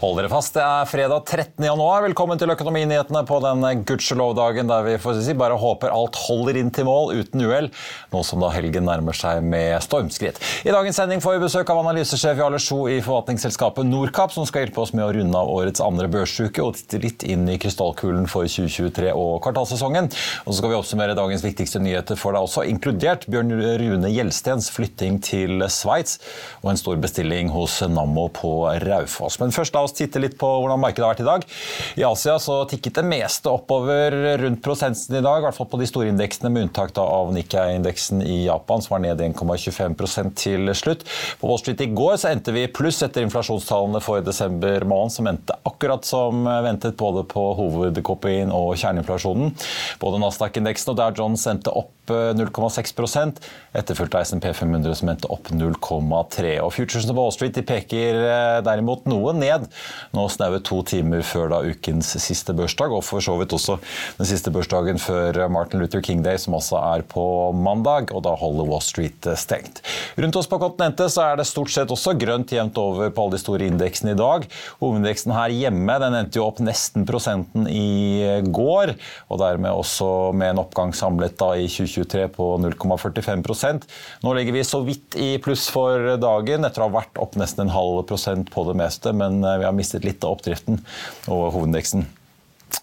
Hold dere fast, det er fredag 13. januar. Velkommen til Økonominyhetene på den gudskjelov-dagen der vi får si, bare håper alt holder inn til mål uten uhell, nå som da helgen nærmer seg med stormskritt. I dagens sending får vi besøk av analysesjef Jarle Sjo i forvaltningsselskapet Norcap, som skal hjelpe oss med å runde av årets andre børsuke og titte litt inn i krystallkulen for 2023 og kvartalsesongen. Og så skal vi oppsummere dagens viktigste nyheter for deg også, inkludert Bjørn Rune Gjelstens flytting til Sveits og en stor bestilling hos Nammo på Raufoss. Men først da oss titte litt på hvordan markedet har vært i dag. I Asia så tikket det meste oppover rundt prosenten i dag, i hvert fall på de store indeksene, med unntak av Nikkei-indeksen i Japan, som var ned 1,25% til slutt. På Wall Street i går så endte vi pluss etter inflasjonstallene for desember måned, som endte akkurat som ventet både på hovedkopien og kjerneinflasjonen. Både Nasdaq-indeksen og Dow Jones endte opp 0,6 etterfulgt av SMP 500 som endte opp 0,3. Og Futuresene på Wall Street de peker derimot noe ned nå snaue to timer før da ukens siste børsdag, og for så vidt også den siste børsdagen før Martin Luther King Day, som også er på mandag, og da holder Wall Street stengt. Rundt oss på kontinentet så er det stort sett også grønt jevnt over på alle de store indeksene i dag. Hovedindeksen her hjemme den endte jo opp nesten prosenten i går, og dermed også med en oppgang samlet da i 2023 på 0,45% Nå ligger vi så vidt i pluss for dagen, etter å ha vært opp nesten en halv prosent på det meste, men vi har mistet litt av oppdriften og hovedindeksen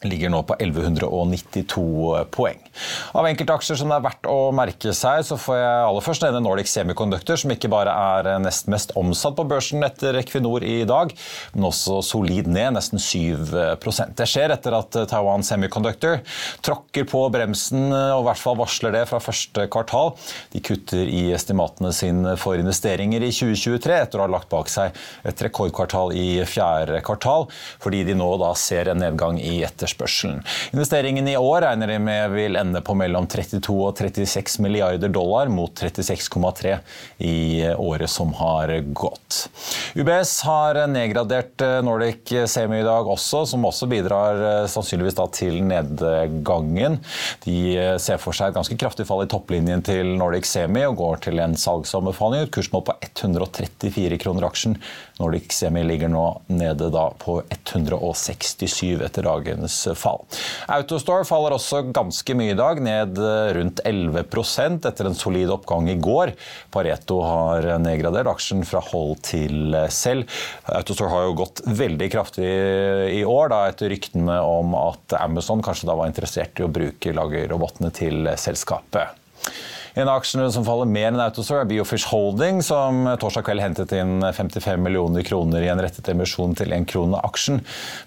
ligger nå på 1192 poeng. Av enkeltaksjer som det er verdt å merke seg, så får jeg aller først nevne Nordic Semiconductor, som ikke bare er nest mest omsatt på børsen etter Equinor i dag, men også solid ned, nesten 7% Det skjer etter at Taiwan Semiconductor tråkker på bremsen, og i hvert fall varsler det fra første kvartal. De kutter i estimatene sine for investeringer i 2023, etter å ha lagt bak seg et rekordkvartal i fjerde kvartal, fordi de nå da ser en nedgang i etterspørselen. Investeringen i år regner de med vil ende på mellom 32 og 36 milliarder dollar, mot 36,3 i året som har gått. UBS har nedgradert Nordic Semi i dag også, som også bidrar sannsynligvis til nedgangen. De ser for seg et ganske kraftig fall i topplinjen til Nordic Semi og går til en salgsanbefaling. Et kursmål på 134 kroner aksjen. Nordic Semi ligger nå nede på 167 etter dagens fall. Autostore faller også ganske mye i dag, ned rundt 11% etter en solid oppgang i går. Pareto har nedgradert aksjen fra hold til selv. Autostore har jo gått veldig kraftig i år, da, etter ryktene om at Amazon kanskje da var interessert i å bruke lagerrobotene til selskapet. En av aksjene som faller mer enn Autostore, er Biofish Holding, som torsdag kveld hentet inn 55 millioner kroner i en rettet emisjon til 1 krone aksjen,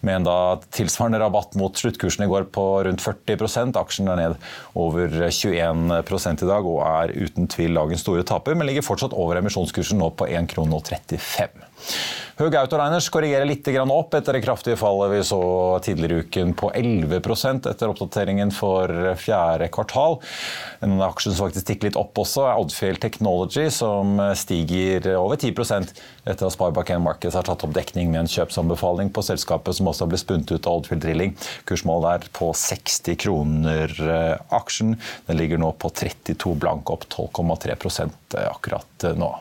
med en da tilsvarende rabatt mot sluttkursen i går på rundt 40% Aksjen er ned over 21 i dag og er uten tvil dagens store taper, men ligger fortsatt over emisjonskursen nå på 1 krone og 35. Høg Autoliners korrigerer litt opp etter det kraftige fallet vi så tidligere i uken på 11% etter oppdateringen for fjerde kvartal. En aksje som faktisk tikker litt opp også, er Oddfield Technology, som stiger over 10 etter at Sparebank 1 Markets har tatt opp dekning med en kjøpsanbefaling på selskapet som også ble spunnet ut av Oddfield Drilling. Kursmålet er på 60 kroner aksjen. Den ligger nå på 32 blank, opp 12,3% akkurat nå.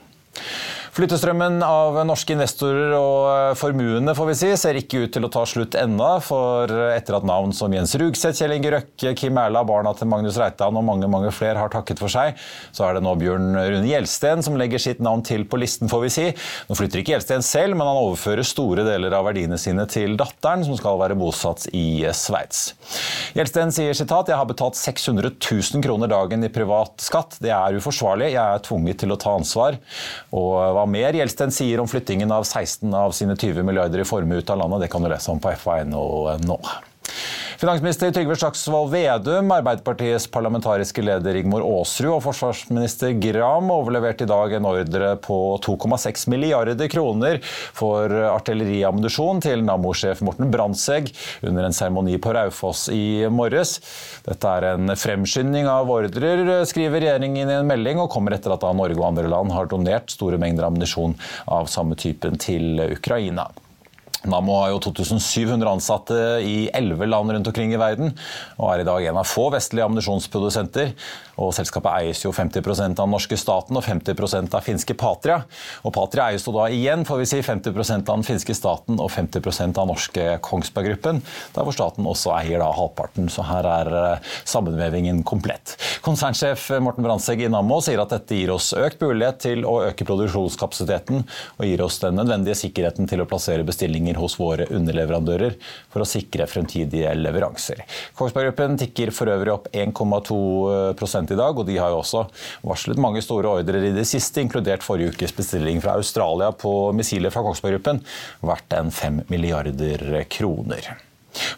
Flyttestrømmen av norske investorer og formuene får vi si, ser ikke ut til å ta slutt ennå. For etter at navn som Jens Rugseth, Kjell Inge Røkke, Kim Erla, barna til Magnus Reitan og mange mange flere har takket for seg, så er det nå Bjørn Rune Gjelsten som legger sitt navn til på listen, får vi si. Nå flytter ikke Gjelsten selv, men han overfører store deler av verdiene sine til datteren, som skal være bosatt i Sveits. Gjelsten sier sitat, jeg har betalt 600 000 kroner dagen i privat skatt. Det er uforsvarlig. Jeg er tvunget til å ta ansvar. Og hva mer Gjelsten sier om flyttingen av 16 av sine 20 milliarder i formue ut av landet, det kan du lese om på FA.no nå. Finansminister Trygve Slagsvold Vedum, Arbeiderpartiets parlamentariske leder Rigmor Aasrud og forsvarsminister Gram overleverte i dag en ordre på 2,6 milliarder kroner for artilleriammunisjon til Nammo-sjef Morten Brandtzæg under en seremoni på Raufoss i morges. Dette er en fremskynding av ordrer, skriver regjeringen i en melding, og kommer etter at Norge og andre land har donert store mengder ammunisjon av samme typen til Ukraina. Nammo har jo 2700 ansatte i elleve land rundt omkring i verden, og er i dag en av få vestlige ammunisjonsprodusenter. Og selskapet eies jo 50 av den norske staten og 50% av finske Patria. Og Patria eies jo da igjen, får vi si, 50 av den finske staten og 50% av norske Kongsberg Gruppen, der hvor staten også eier da halvparten. Så her er eh, sammenvevingen komplett. Konsernsjef Morten Brandtzæg i Nammo sier at dette gir oss økt mulighet til å øke produksjonskapasiteten og gir oss den nødvendige sikkerheten til å plassere bestillinger hos våre underleverandører for å sikre fremtidige leveranser. Kongsberg Gruppen tikker for øvrig opp 1,2% i dag, og de har jo også varslet mange store ordrer i det siste, inkludert forrige ukes bestilling fra Australia på missiler fra Kongsberg Gruppen, verdt en 5 milliarder kroner.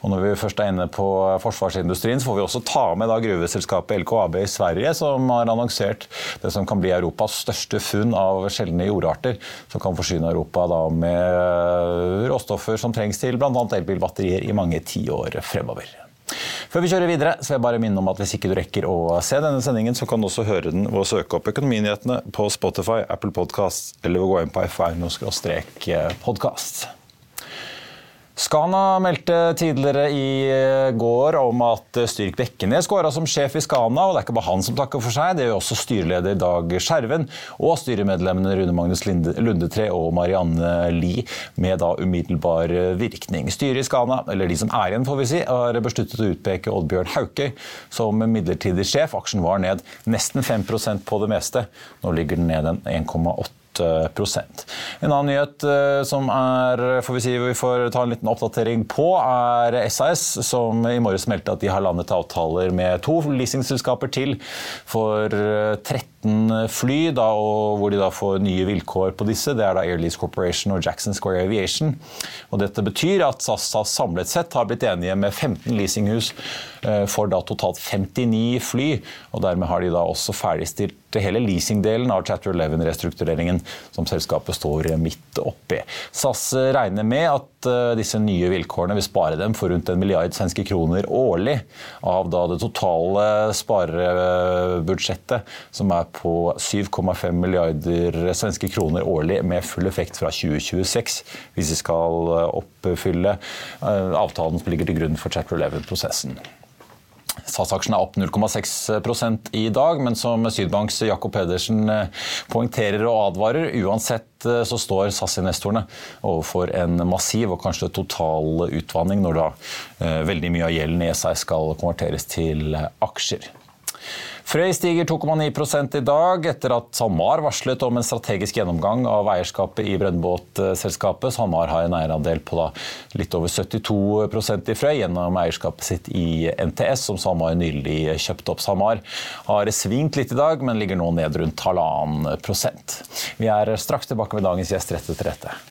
Og når vi først er inne på forsvarsindustrien, så får vi også ta med da gruveselskapet LKAB i Sverige, som har annonsert det som kan bli Europas største funn av sjeldne jordarter, som kan forsyne Europa da med råstoffer som trengs til bl.a. elbilbatterier i mange tiår fremover. Før vi kjører videre, så vil jeg bare minne om at hvis ikke du rekker å se denne sendingen, så kan du også høre den ved å søke opp Økonominyhetene på Spotify, Apple Podkast eller gå inn på fr.no-podkast. Skana meldte tidligere i eh, går om at Styrk Bekkenes skåra som sjef i Skana. og Det er ikke bare han som takker for seg, det gjør også styreleder Dag Skjerven og styremedlemmene Rune Magnus Lundetre og Marianne Lie med da umiddelbar virkning. Styret i Skana, eller de som er igjen, får vi si, har besluttet å utpeke Oddbjørn Haukøy som midlertidig sjef. Aksjen var ned nesten 5% på det meste. Nå ligger den ned en 1,8 en annen nyhet eh, som er, får vi si vi får ta en liten oppdatering på, er SAS, som i morges meldte at de har landet avtaler med to leasingselskaper til for 13 eh, fly, da, hvor de da får nye vilkår på disse. Det er da Airlease Corporation og Jackson Square Aviation. Og dette betyr at SAS samlet sett har blitt enige med 15 leasinghus eh, for da totalt 59 fly. og Dermed har de da også ferdigstilt hele leasingdelen av Chatter 11-restruktureringen som selskapet står midt oppi. SAS regner med at eh, disse nye vilkårene vil spare dem for rundt en milliard svenske kroner årlig av det totale sparebudsjettet, som er på 7,5 milliarder svenske kroner årlig med full effekt fra 2026, hvis vi skal oppfylle eh, avtalen som ligger til grunn for chapter 11-prosessen. SAS-aksjen er opp 0,6% i dag, men som Sydbanks Jakob Pedersen eh, poengterer og advarer, uansett eh, så står SAS-investorene overfor en massiv og kanskje total utvanning når da eh, veldig mye av gjelden i SAS skal konverteres til aksjer. Frøy stiger 2,9 i dag etter at SalMar varslet om en strategisk gjennomgang av eierskapet i brønnbåtselskapet. SalMar har en eierandel på litt over 72 i Frøy gjennom eierskapet sitt i NTS, som SalMar nylig kjøpte opp. SalMar har svingt litt i dag, men ligger nå ned rundt halvannen prosent. Vi er straks tilbake med dagens gjest rett etter dette.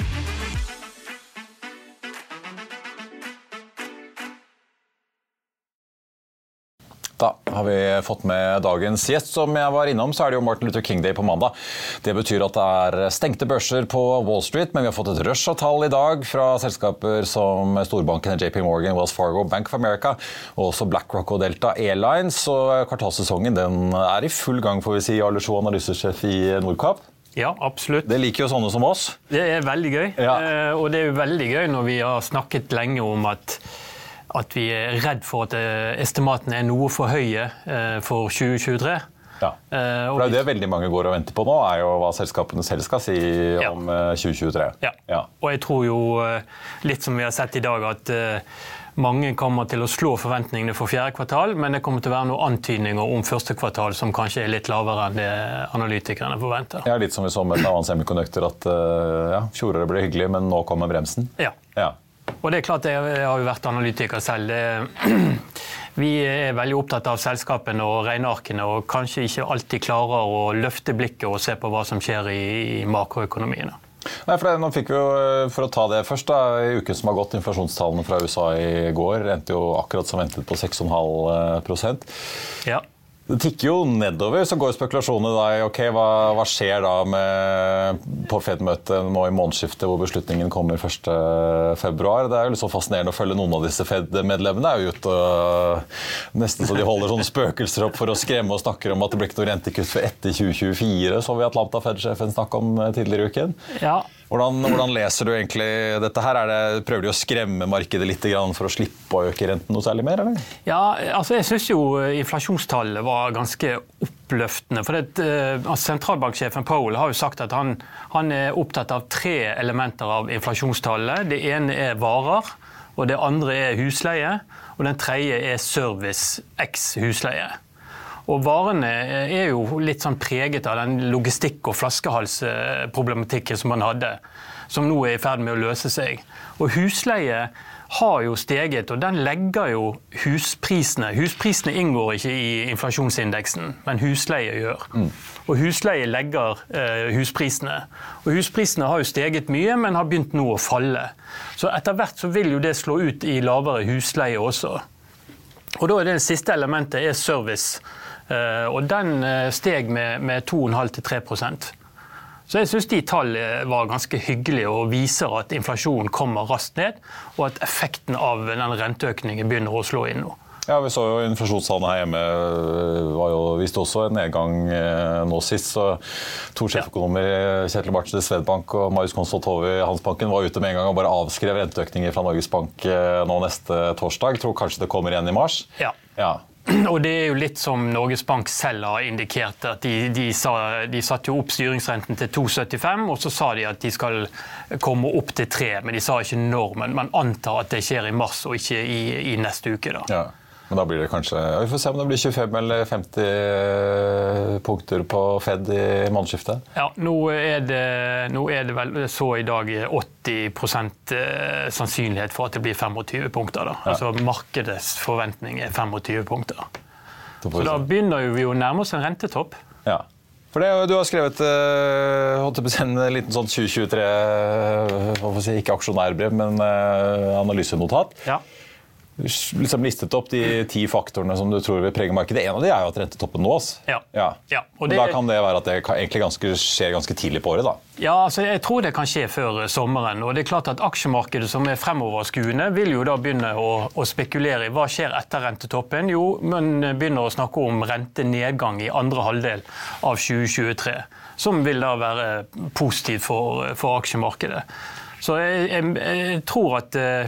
Da har vi fått med dagens gjest. Som jeg var innom, så er det jo Martin Luther King Day på mandag. Det betyr at det er stengte børser på Wall Street, men vi har fått et rush av tall i dag fra selskaper som storbankene JP Morgan, Wells Fargo, Bank of America og også BlackRock og Delta Airlines. Så kvartalssesongen den er i full gang, får vi si, Jarle Sjo, analysesjef i Nordkapp. Ja, absolutt. Det liker jo sånne som oss. Det er veldig gøy. Ja. Eh, og det er jo veldig gøy når vi har snakket lenge om at, at vi er redd for at eh, estimatene er noe for høye eh, for 2023. Ja. Eh, For det er jo det veldig mange går og venter på nå, er jo hva selskapene selv skal si om ja. 2023. Ja. Ja. Og jeg tror jo, litt som vi har sett i dag, at mange kommer til å slå forventningene for fjerde kvartal, men det kommer til å være noen antydninger om første kvartal som kanskje er litt lavere enn det analytikerne forventer. Ja, litt som vi så med Taiwan Semiconductor, at ja, fjoråret ble hyggelig, men nå kommer bremsen. Ja. Ja. Og det er klart, jeg har jo vært analytiker selv. Vi er veldig opptatt av selskapene og regnearkene, og kanskje ikke alltid klarer å løfte blikket og se på hva som skjer i, i makroøkonomiene. Nei, for det, nå fikk vi jo, eh, for å ta det først, da, I uken som har gått, inflasjonstallene fra USA i går endte jo akkurat som ventet på 6,5% Ja. Det tikker jo nedover, så går spekulasjonene da ok, hva, hva skjer da med, på Fed-møtet nå i månedsskiftet, hvor beslutningen kommer 1.2. Det er jo litt så fascinerende å følge noen av disse Fed-medlemmene. er jo ute og Nesten så de holder sånne spøkelser opp for å skremme og snakker om at det blir ikke noe rentekutt før etter 2024, så vi Atlanta Fed-sjefen snakke om eh, tidligere i uken. ja. Hvordan, hvordan leser du egentlig dette her? Er det, prøver de å skremme markedet litt for å slippe å øke renten noe særlig mer? eller? Ja, altså jeg syns jo inflasjonstallet var ganske oppløftende. For det, eh, altså Sentralbanksjefen Powell har jo sagt at han, han er opptatt av tre elementer av inflasjonstallet. Det ene er varer, og det andre er husleie, og den tredje er service x husleie. Og varene er jo litt sånn preget av den logistikk- og flaskehalsproblematikken som man hadde, som nå er i ferd med å løse seg. Og husleie har jo steget, og den legger jo husprisene. Husprisene inngår ikke i inflasjonsindeksen, men husleie gjør. Og husleie legger eh, husprisene. Og husprisene har jo steget mye, men har begynt nå å falle. Så etter hvert så vil jo det slå ut i lavere husleie også. Og da er det, det siste elementet er service. Eh, og den eh, steg med, med 2,5-3 Så jeg syns de tallene var ganske hyggelige og viser at inflasjonen kommer raskt ned, og at effekten av den renteøkningen begynner å slå inn nå. Ja, Vi så jo inflasjonstallene her hjemme var jo, viste også en nedgang eh, nå sist. så To sjeføkonomer, Kjetil Bartsen i Swedbank og Marius Konsvold Hove i Handelsbanken, var ute med en gang og bare avskrev renteøkninger fra Norges Bank eh, nå neste torsdag. Tror kanskje det kommer igjen i mars. Ja. Ja. Og det er jo litt som Norges Bank selv har indikert. at De, de, sa, de satte jo opp styringsrenten til 2,75, og så sa de at de skal komme opp til 3, men de sa ikke når. Men man antar at det skjer i mars og ikke i, i neste uke. da. ja. Men da blir det kanskje Vi får se om det blir 25 eller 50 punkter på Fed i månedsskiftet. Ja, nå er, det, nå er det vel så i dag 80 eh, sannsynlighet for at det blir 25 punkter. da. Altså Markedets forventning er 25 punkter. Så vi da begynner jo vi å nærme oss en rentetopp. Ja. For det, Du har skrevet eh, si, en liten sånn 2023 hva får vi si, Ikke aksjonærbrev, men eh, analysenotat. Ja. Liksom listet opp de ti faktorene som du tror vil prege markedet. En av de er jo at rentetoppen nås. Ja. Ja. Ja, det- Da kan det være at det egentlig ganske, skjer ganske tidlig på året. da. Ja, altså jeg tror det kan skje før sommeren. og det er klart at Aksjemarkedet som er fremoverskuende, vil jo da begynne å, å spekulere i hva skjer etter rentetoppen. Jo, man begynner å snakke om rentenedgang i andre halvdel av 2023. Som vil da være positivt for, for aksjemarkedet. Så jeg, jeg, jeg tror at eh,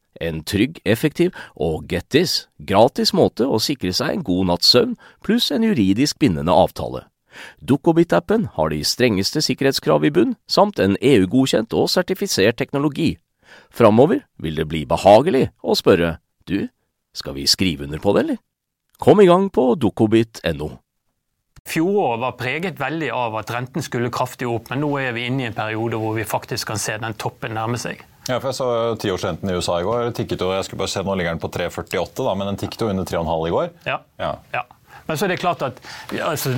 en trygg, effektiv og get this, gratis måte å sikre seg en god natts søvn pluss en juridisk bindende avtale. Dukkobit-appen har de strengeste sikkerhetskrav i bunn, samt en EU-godkjent og sertifisert teknologi. Framover vil det bli behagelig å spørre du, skal vi skrive under på det, eller? Kom i gang på dukkobit.no. Fjoråret var preget veldig av at renten skulle kraftig opp, men nå er vi inne i en periode hvor vi faktisk kan se den toppen nærme seg. Ja, for Jeg så tiårsrenten i USA i går. tikket jo, jeg skulle bare se, Nå ligger den på 3,48, da, men den tikket jo under 3,5 i går. Ja. Ja. ja. Men så er det klart at altså,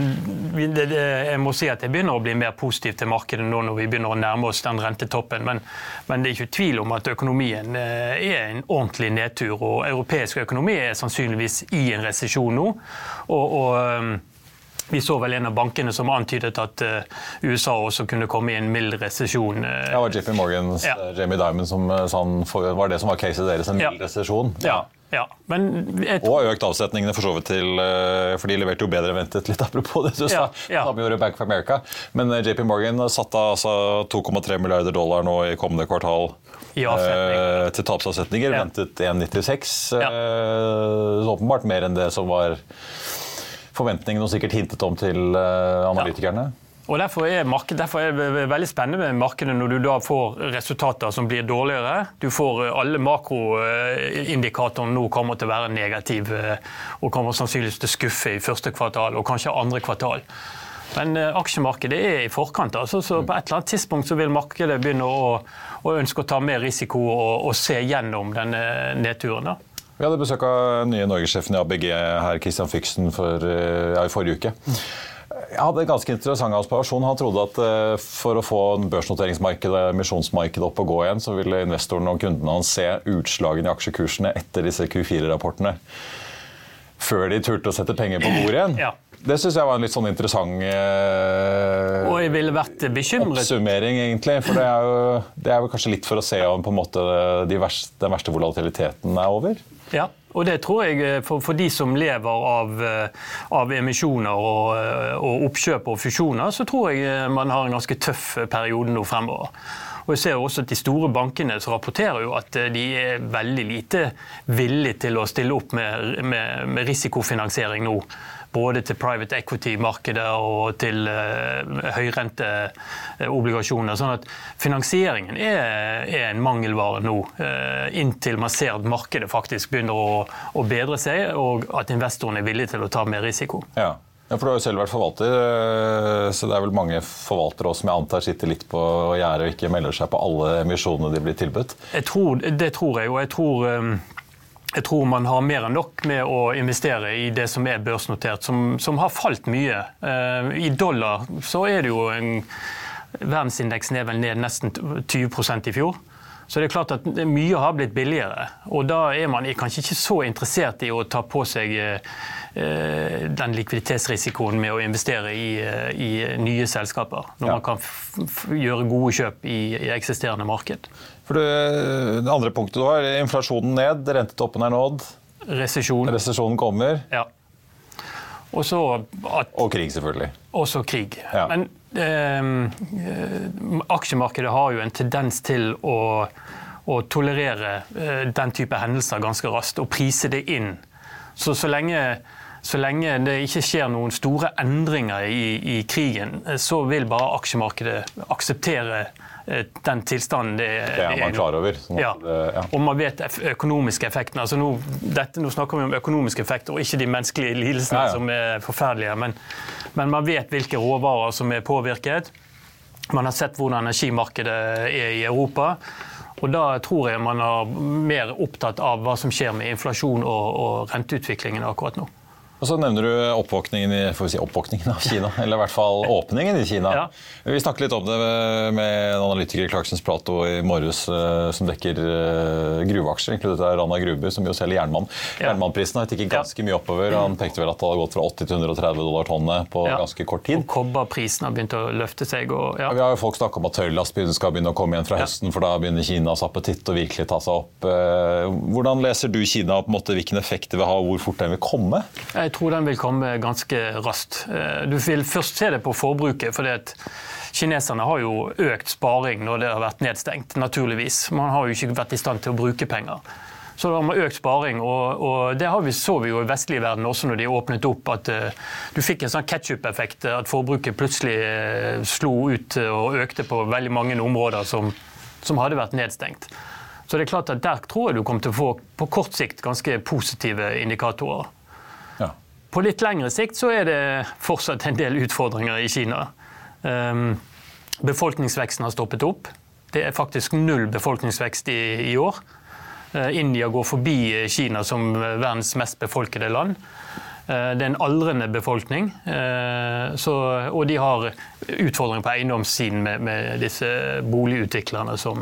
jeg må si at jeg begynner å bli mer positiv til markedet nå når vi begynner å nærme oss den rentetoppen. Men, men det er ikke tvil om at økonomien eh, er en ordentlig nedtur. Og europeisk økonomi er sannsynligvis i en resesjon nå. og, og vi så vel en av bankene som antydet at uh, USA også kunne komme i en mild resesjon. Ja, det var JP Morgans Ja. eh, Jamie Dimon som eh, sa var det som var caset deres, en mild Ja. resesjon. ja, ja. Tror Og økt avsetningene for så vidt til eh, For de leverte jo bedre enn ventet, litt apropos det du sa. Ja, ja. Samme gjorde Bank of America. Men eh, JP Morgan satte av altså 2,3 milliarder dollar nå i kommende kvartal. I eh, til tapsavsetninger. Ja. Ventet 1,96. Ja. eh, åpenbart mer enn det som var forventningene og sikkert hintet om til analytikerne? analytikerne. Og Derfor er, marked, derfor er det veldig spennende med markedet når du da får resultater som blir dårligere. Du får eh, Alle makroindikatorene nå kommer til å være negative eh, og kommer sannsynligvis til å skuffe i første kvartal og kanskje andre kvartal. Men eh, aksjemarkedet er i forkant. Altså, så På et eller annet tidspunkt så vil markedet begynne å, å ønske å ta mer risiko og, og se gjennom denne nedturen. da. Vi hadde besøk av nye norgessjefen i ABG her, Christian Fyksen, for, eh, ja, i forrige uke. Jeg hadde en ganske interessant observasjon. Han trodde at eh, for å få børsnoteringsmarkedet, emisjonsmarkedet opp og gå igjen, så ville investorene og kundene hans se utslagene i aksjekursene etter disse Q4-rapportene. Før de turte å sette penger på bordet igjen. Ja. Det syns jeg var en litt sånn interessant eh, Og jeg ville vært bekymret oppsummering, egentlig. For det er, jo, det er kanskje litt for å se om på en måte de verste, den verste volatiliteten er over. Ja, og det tror jeg eh, for, for de som lever av, eh, av emisjoner og, eh, og oppkjøp og fusjoner, så tror jeg man har en ganske tøff periode nå fremover. Og jeg ser også at De store bankene som rapporterer jo at de er veldig lite villige til å stille opp med, med, med risikofinansiering nå. Både til private equity-markedet og til uh, høyrenteobligasjoner. Sånn at finansieringen er, er en mangelvare nå. eh, inntil man ser at markedet faktisk begynner å, å bedre seg, og at investorene er villige til å ta mer risiko. Ja. ja, for Du har jo selv vært forvalter, eh, så det er vel mange forvaltere også, som jeg antar sitter litt på gjerdet og ikke melder seg på alle emisjonene de blir tilbudt. Jeg tror, det tror jeg, og jeg tror, jeg tror man har mer enn nok med å investere i det som er børsnotert, som, som har falt mye. Uh, I dollar så er det jo en Verdensindeksen er vel ned nesten 20% i fjor. Så det er klart at mye har blitt billigere. Og da er man kanskje ikke så interessert i å ta på seg eh, den likviditetsrisikoen med å investere i, eh, i nye selskaper. Når Ja. man kan gjøre gode kjøp i, i eksisterende marked. For det, det andre punktet du har, inflasjonen ned, rentetoppen er nådd, Resesjon. resesjonen kommer, Ja. Og så at og krig selvfølgelig. også krig. Ja. Men eh, aksjemarkedet har jo en tendens til å, å tolerere eh, den type hendelser ganske raskt og prise det inn. Så så lenge, så lenge det ikke skjer noen store endringer i, i krigen, eh, så vil bare aksjemarkedet akseptere den tilstanden det, Det er man klar over. sånn Ja. det- ja. Og man vet økonomiske effekter. Altså nå, dette, nå snakker vi om økonomiske effekter, og ikke de menneskelige lidelsene ja. som er forferdelige. Men, men man vet hvilke råvarer som er påvirket. Man har sett hvordan energimarkedet er i Europa. Og da tror jeg man er mer opptatt av hva som skjer med inflasjon og, og renteutviklingen akkurat nå. Og så nevner du oppvåkningen, i, får vi si oppvåkningen av Kina, eller i hvert fall åpningen i Kina. Ja. Vi snakket litt om det med en analytiker i Clarksons Plato i morges eh, som dekker eh, gruveaksjer, inkludert Rana Gruber, som jo selger jernmann. Ja. Jernmannprisen har tikket ganske mye oppover. Han pekte vel at det hadde gått fra 80 til 130 dollar tonnet på Ja. ganske kort tid. Og kobberprisen har begynt å løfte seg. Og, ja. Vi har jo folk snakket om at tørrlast skal begynne å komme igjen fra høsten, for da begynner Kinas appetitt å virkelig ta seg opp. Eh, Hvordan leser du Kina, og på en måte hvilken effekt det vil ha, og hvor fort den vil komme? Jeg tror den vil komme ganske raskt. Eh, Du vil først se det på forbruket. fordi at Kineserne har jo økt sparing når det har vært nedstengt, naturligvis. Man har jo ikke vært i stand til å bruke penger. Så da har man økt sparing, og, og det vi, så vi jo i vestlige verden også når de åpnet opp, at uh, du fikk en sånn ketsjup-effekt. At forbruket plutselig uh, slo ut eh, og økte på veldig mange områder som, som hadde vært nedstengt. Så det er klart at der tror jeg du kommer til å få på kort sikt ganske positive indikatorer. På litt lengre sikt så er det fortsatt en del utfordringer i Kina. Um, befolkningsveksten har stoppet opp. Det er faktisk null befolkningsvekst i, i år. Eh, India går forbi eh, Kina som eh, verdens mest befolkede land. Det er en aldrende befolkning, så, og de har utfordringer på eiendomssiden med, med disse boligutviklerne som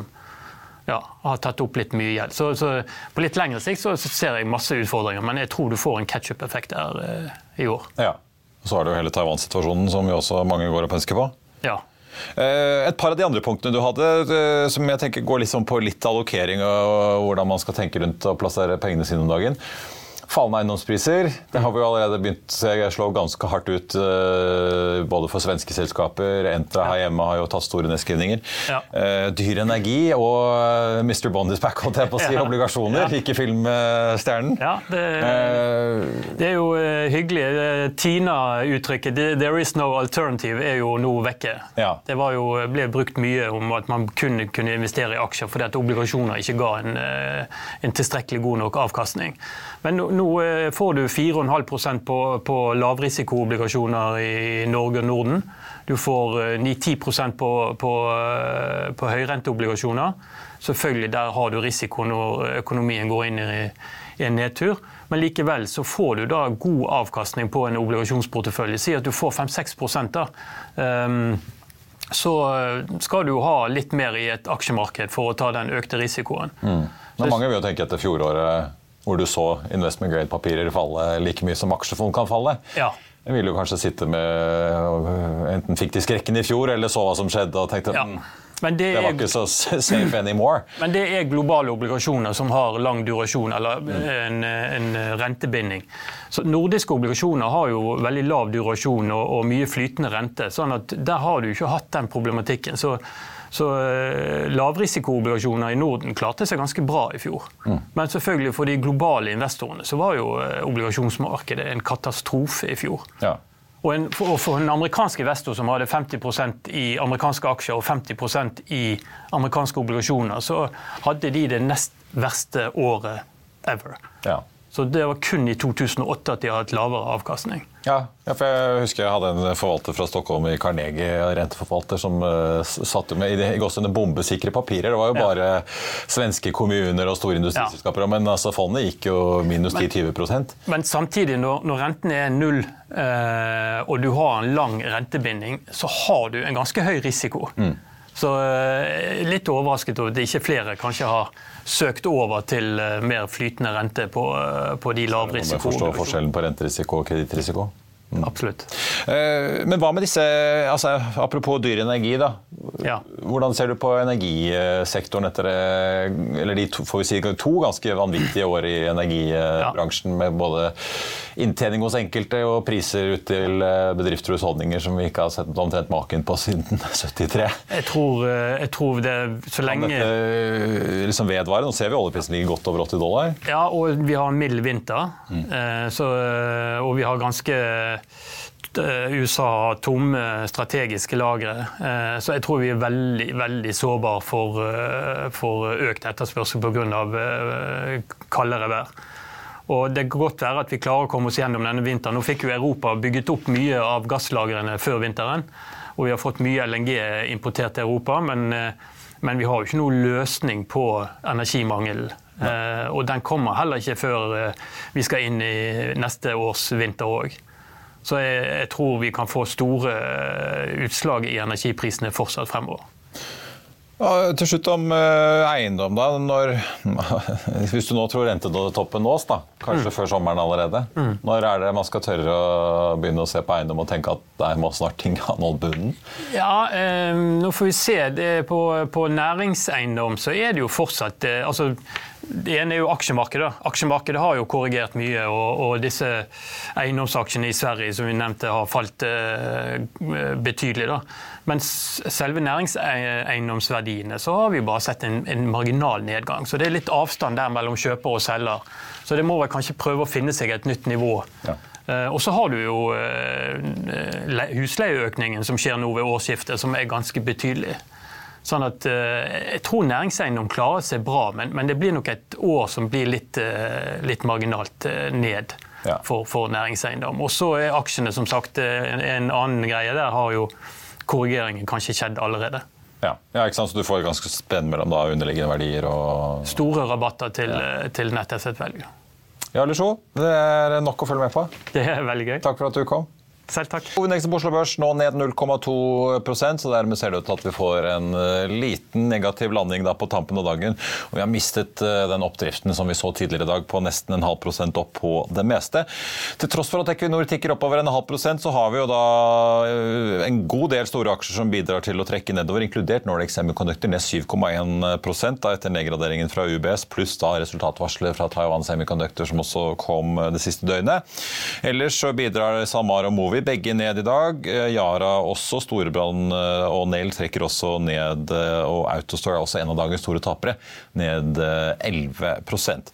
ja, har tatt opp litt mye gjeld. Så, så på litt lengre sikt så, så ser jeg masse utfordringer, men jeg tror du får en catch-up-effekt der eh, i år. ja. Og så har du jo hele Taiwan-situasjonen, som jo også mange går og pønsker på. Ja. Eh, Et par av de andre punktene du hadde, eh, som jeg tenker går litt på litt allokering og hvordan man skal tenke rundt å plassere pengene sine om dagen. Fallende eiendomspriser det har vi jo allerede begynt å slå ganske hardt ut eh, både for svenske selskaper. Entra her hjemme har jo tatt store nedskrivninger. Ja. Eh, Dyr energi og Mr. Bond is back, holdt jeg på å si. Ja. Obligasjoner, Ja. ikke filmstjernen. Ja, det, Eh, det er jo eh, hyggelig. Eh, Tina-uttrykket 'there is no alternative' er jo nå vekke. Det var jo, ble brukt mye om at man kunne, kunne investere i aksjer fordi at obligasjoner ikke ga en, eh, en tilstrekkelig god nok avkastning. Men nå, nå eh, får du 4,5% på, på lavrisikoobligasjoner i Norge og Norden. Du får eh, 9-10 på, på, eh, på høyrenteobligasjoner. Selvfølgelig der har du risiko når økonomien går inn i, en nedtur. Men likevel så får du da god avkastning på en obligasjonsportefølje. Si at du får 5-6 da. Um, så eh, skal du ha litt mer i et aksjemarked for å ta den økte risikoen. Men mange vil jo tenke etter fjoråret hvor du så investment grade-papirer falle like mye som aksjefond kan falle. Ja. Jeg ville jo kanskje sitte med øh, Enten fikk de skrekken i fjor, eller så hva som skjedde, og tenkte Ja. «Mm, Men det, det var er, ikke så safe anymore. men det er globale obligasjoner som har lang durasjon, eller en, en rentebinding. Så nordiske obligasjoner har jo veldig lav durasjon og, og mye flytende rente. sånn at der har du ikke hatt den problematikken. Så, så eh, lavrisikoobligasjoner i Norden klarte seg ganske bra i fjor. Men selvfølgelig for de globale investorene så var jo eh, obligasjonsmarkedet en katastrofe i fjor. Ja. Og en, for, for en amerikansk investor som hadde 50% i amerikanske aksjer og 50% i amerikanske obligasjoner, så hadde de det nest verste året ever. Ja. Så det var kun i 2008 at de hadde hatt lavere avkastning. Ja, ja, for jeg husker jeg hadde en forvalter fra Stockholm i Carnegie, renteforvalter, som uh, satte med i, det- i bombesikre papirer. Det var jo Ja. bare svenske kommuner og store industriselskaper. Men altså, fondet gikk jo minus 10-20 Men samtidig, når, når renten er null uh, og du har en lang rentebinding, så har du en ganske høy risiko. Så eh, litt overrasket over at ikke flere kanskje har søkt over til eh, mer flytende rente på, eh, på de jeg forstår forskjellen på renterisiko og kredittrisiko. Absolutt. Eh, Men hva med disse altså, Apropos dyr energi, da. Ja. Hvordan ser du på energisektoren etter eller de to, får vi si, to ganske vanvittige år i energibransjen, med både inntjening hos enkelte og priser ut til eh, bedrifter og husholdninger som vi ikke har sett omtrent maken på siden 73? Jeg tror, eh, jeg tror det så Kan lenge dette eh, liksom vedvare? Nå ser vi oljeprisen ligger godt over 80 dollar. Ja, og vi har en mild vinter. mm. Så, og vi har ganske USA har tomme strategiske lagre. Eh, Så jeg tror vi er veldig, veldig sårbare for, eh, for økt etterspørsel pga. kaldere vær. Og Det kan godt være at vi klarer å komme oss gjennom denne vinteren. Nå fikk jo Europa bygget opp mye av gasslagrene før vinteren. Og vi har fått mye LNG importert til Europa. Men, eh, men vi har jo ikke noen løsning på energimangel Uh, og den kommer heller ikke før vi skal inn i neste års vinter òg. Så jeg, jeg, tror vi kan få store utslag i energiprisene fortsatt fremover. Ja, til slutt om uh, eiendom. da. Når, hvis du nå tror rentetoppen nås, da, kanskje mm. før sommeren allerede, mm. når er det man skal tørre å begynne å se på eiendom og tenke at der må snart ting ha nådd bunnen? Ja, eh, nå får vi se. På, på, næringseiendom så er det jo fortsatt eh, altså, det ene er jo aksjemarkedet. Aksjemarkedet har jo korrigert mye, og, og disse eiendomsaksjene i Sverige som vi nevnte har falt eh, betydelig. da. Mens selve næringseiendomsverdiene så har vi bare sett en, en, marginal nedgang. Så det er litt avstand der mellom kjøper og selger. Så det må vel kanskje prøve å finne seg et nytt nivå. Ja. Uh, og så har du jo uh, husleieøkningen som skjer nå ved årsskiftet, som er ganske betydelig. Sånn at uh, Jeg tror næringseiendom klarer seg bra, men, men, det blir nok et år som blir litt, litt marginalt ned. Ja. For, for, næringseiendom. Og så er aksjene som sagt en, en annen greie. Der har jo korrigeringen kanskje skjedd allerede. Ja, ja ikke sant? Så du får ganske spenn mellom da, underliggende verdier og Store rabatter til, ja. til nettasset value. Ja, Lisjo, det er nok å følge med på. Det er veldig gøy. Takk for at du kom. Selv takk. Hovedindeksen på Oslo Børs nå ned 0,2 så dermed ser det ut til at vi får en eh, liten negativ landing på tampen av dagen. Og vi har mistet eh, den oppdriften som vi så tidligere i dag på nesten en halv prosent opp på det meste. Til tross for at Equinor tikker oppover en halv prosent, så har vi jo da eh, en god del store aksjer som bidrar til å trekke nedover, inkludert Nordic Semiconductor ned 7,1 da etter nedgraderingen fra UBS, pluss da resultatvarselet fra Taiwan Semiconductor som også kom det siste døgnet. Ellers så bidrar SalMar og Movi begge ned i dag. Eh, Yara også, Storebrand eh, og Nell trekker også ned. Eh, og Autostore er også en av dagens store tapere, ned 11%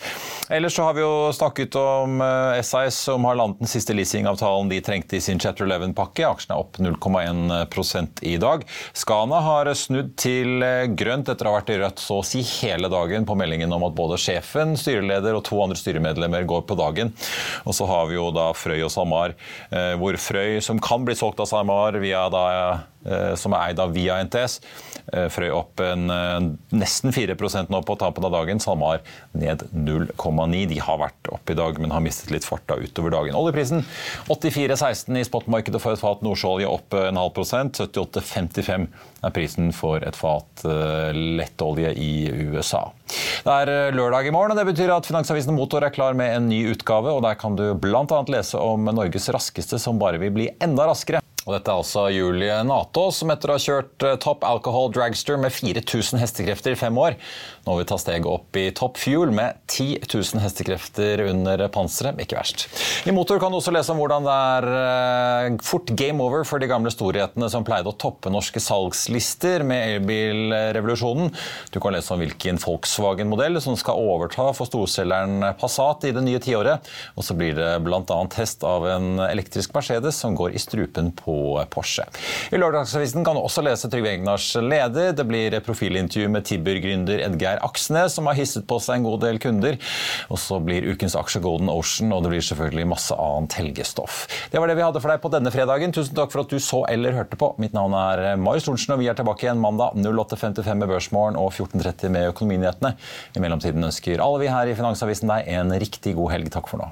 Ellers så har vi jo snakket om SIS, som har landet den siste leasingavtalen de trengte i sin Chatter 11-pakke. Aksjen er opp 0,1% i dag. Skana har snudd til grønt etter å ha vært i rødt så å si hele dagen på meldingen om at både sjefen, styreleder og to andre styremedlemmer går på dagen. Og så har vi jo da Frøy og SalMar, hvor Frøy Frøy, som kan bli solgt av SalMar, da, eh, som er eid av via NTS. Eh, Frøy opp en, eh, nesten 4 nå på tapen av dagen. SalMar ned 0,9. De har vært opp i dag, men har mistet litt fart utover dagen. Oljeprisen 84,16 i spotmarkedet for et fat nordsjøolje opp en halv prosent. 78,55 er prisen for et fat lettolje i USA. Det er lørdag i morgen, og det betyr at Finansavisen Motor er klar med en ny utgave. og Der kan du bl.a. lese om Norges raskeste som bare vil bli enda raskere. Og dette er altså Julie Nato, som etter å ha kjørt eh, Top Alcohol Dragster med 4000 hestekrefter i fem år, nå vil ta steget opp i Top Fuel med 10 000 hestekrefter under panseret. Ikke verst. I Motor kan du også lese om hvordan det er eh, fort game over for de gamle storhetene som pleide å toppe norske salgslister med elbilrevolusjonen. Du kan lese om hvilken Volkswagen-modell som skal overta for storselgeren Passat i det nye tiåret. Og så blir det bl.a. test av en elektrisk Mercedes som går i strupen på Porsche. I Lørdagsavisen kan du også lese Trygve Egnars leder. Det blir profilintervju med Tibber-gründer Edgeir Aksnes, som har hisset på seg en god del kunder. Og så blir ukens aksje Golden Ocean, og det blir selvfølgelig masse annet helgestoff. Det var det vi hadde for deg på denne fredagen. Tusen takk for at du så eller hørte på. Mitt navn er Marius Thorensen, og vi er tilbake igjen mandag 08.55 med Børsmorgen og 14.30 med Økonominyhetene. I mellomtiden ønsker alle vi her i Finansavisen deg en riktig god helg. Takk for nå.